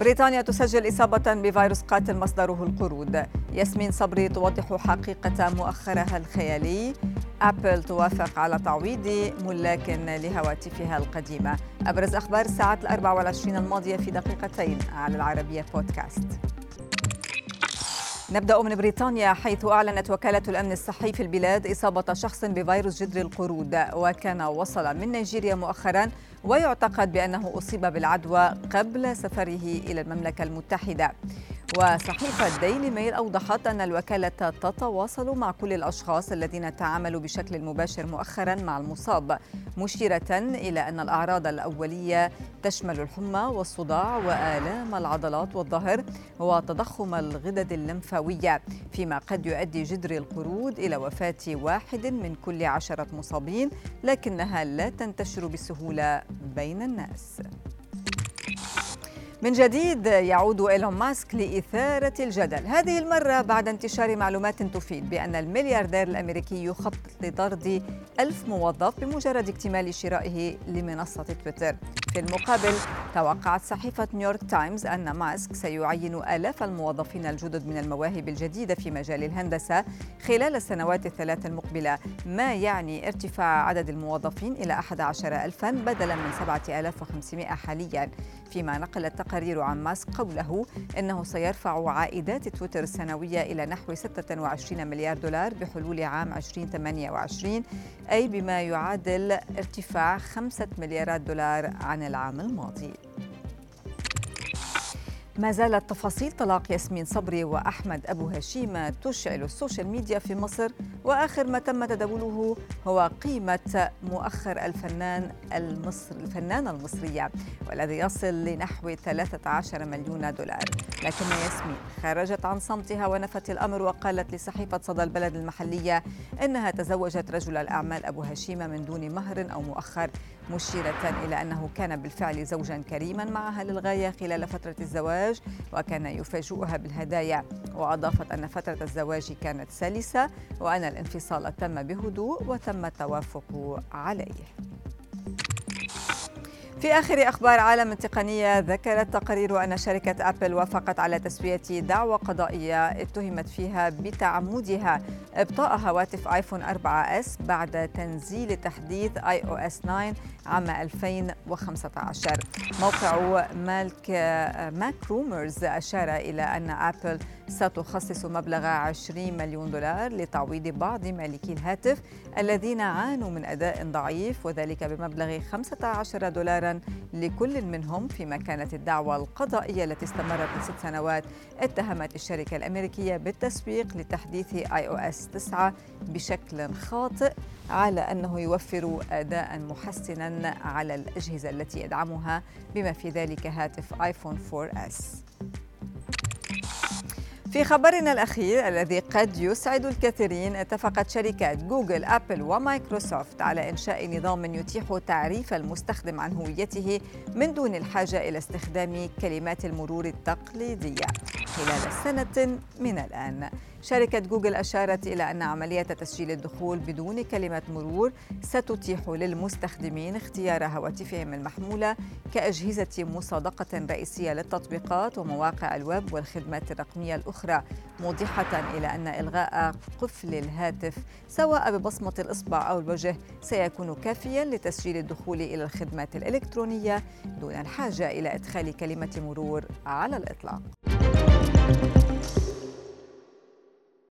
بريطانيا تسجل إصابة بفيروس قاتل مصدره القرود. ياسمين صبري توضح حقيقة مؤخرها الخيالي. أبل توافق على تعويض ملاك لهواتفها القديمة. أبرز أخبار الساعات الأربع والعشرين الماضية في دقيقتين على العربية بودكاست. نبدأ من بريطانيا حيث أعلنت وكالة الأمن الصحي في البلاد إصابة شخص بفيروس جدر القرود. وكان وصل من نيجيريا مؤخرا ويعتقد بأنه أصيب بالعدوى قبل سفره إلى المملكة المتحدة. وصحيفة ديلي ميل أوضحت أن الوكالة تتواصل مع كل الأشخاص الذين تعاملوا بشكل مباشر مؤخرا مع المصاب مشيرة إلى أن الأعراض الأولية تشمل الحمى والصداع وآلام العضلات والظهر وتضخم الغدد اللمفاوية فيما قد يؤدي جدري القرود إلى وفاة واحد من كل عشرة مصابين لكنها لا تنتشر بسهولة بين الناس. من جديد يعود إيلون ماسك لإثارة الجدل. هذه المرة بعد انتشار معلومات تفيد بأن الملياردير الأمريكي يخطط لطرد ألف موظف بمجرد اكتمال شرائه لمنصة تويتر. في المقابل توقعت صحيفة نيويورك تايمز أن ماسك سيعين آلاف الموظفين الجدد من المواهب الجديدة في مجال الهندسة خلال السنوات الثلاث المقبلة ما يعني ارتفاع عدد الموظفين إلى 11 ألفا بدلا من 7500 حاليا. فيما نقلت تقارير عن ماسك قوله إنه سيرفع عائدات تويتر السنوية إلى نحو 26 مليار دولار بحلول عام 2028 أي بما يعادل ارتفاع 5 مليارات دولار عن العام الماضي. ما زالت تفاصيل طلاق ياسمين صبري وأحمد أبو هشيمة تشعل السوشيال ميديا في مصر. وآخر ما تم تداوله هو قيمة مؤخر الفنان المصر الفنانة المصرية والذي يصل لنحو 13 مليون دولار. لكن ياسمين خرجت عن صمتها ونفت الأمر وقالت لصحيفة صدى البلد المحلية إنها تزوجت رجل الأعمال أبو هشيمة من دون مهر أو مؤخر مشيرة إلى أنه كان بالفعل زوجا كريما معها للغاية خلال الزواج الزواج وكان يفاجئها بالهدايا. وأضافت أن فترة الزواج كانت سلسة وأن الانفصال تم بهدوء وتم التوافق عليه. في آخر أخبار عالم التقنية ذكرت تقارير أن شركة أبل وافقت على تسوية دعوى قضائية اتهمت فيها بتعمدها إبطاء هواتف آيفون 4 إس بعد تنزيل تحديث آي أو إس 9 عام 2015 موقع مالك ماك رومرز أشار إلى أن أبل ستخصص مبلغ 20 مليون دولار لتعويض بعض مالكي الهاتف الذين عانوا من أداء ضعيف وذلك بمبلغ 15 دولارا لكل منهم فيما كانت الدعوى القضائية التي استمرت لست سنوات. اتهمت الشركة الأمريكية بالتسويق لتحديث آي أو إس 9 بشكل خاطئ على أنه يوفر أداء محسنا على الأجهزة التي يدعمها بما في ذلك هاتف آيفون 4 إس. في خبرنا الأخير الذي قد يسعد الكثيرين اتفقت شركات جوجل أبل ومايكروسوفت على إنشاء نظام يتيح تعريف المستخدم عن هويته من دون الحاجة إلى استخدام كلمات المرور التقليدية خلال سنة من الآن. شركة جوجل أشارت إلى أن عملية تسجيل الدخول بدون كلمة مرور ستتيح للمستخدمين اختيار هواتفهم المحمولة كأجهزة مصادقة رئيسية للتطبيقات ومواقع الويب والخدمات الرقمية الأخرى. موضحة إلى أن إلغاء قفل الهاتف سواء ببصمة الإصبع أو الوجه سيكون كافيا لتسجيل الدخول إلى الخدمات الإلكترونية دون الحاجة إلى إدخال كلمة مرور على الإطلاق.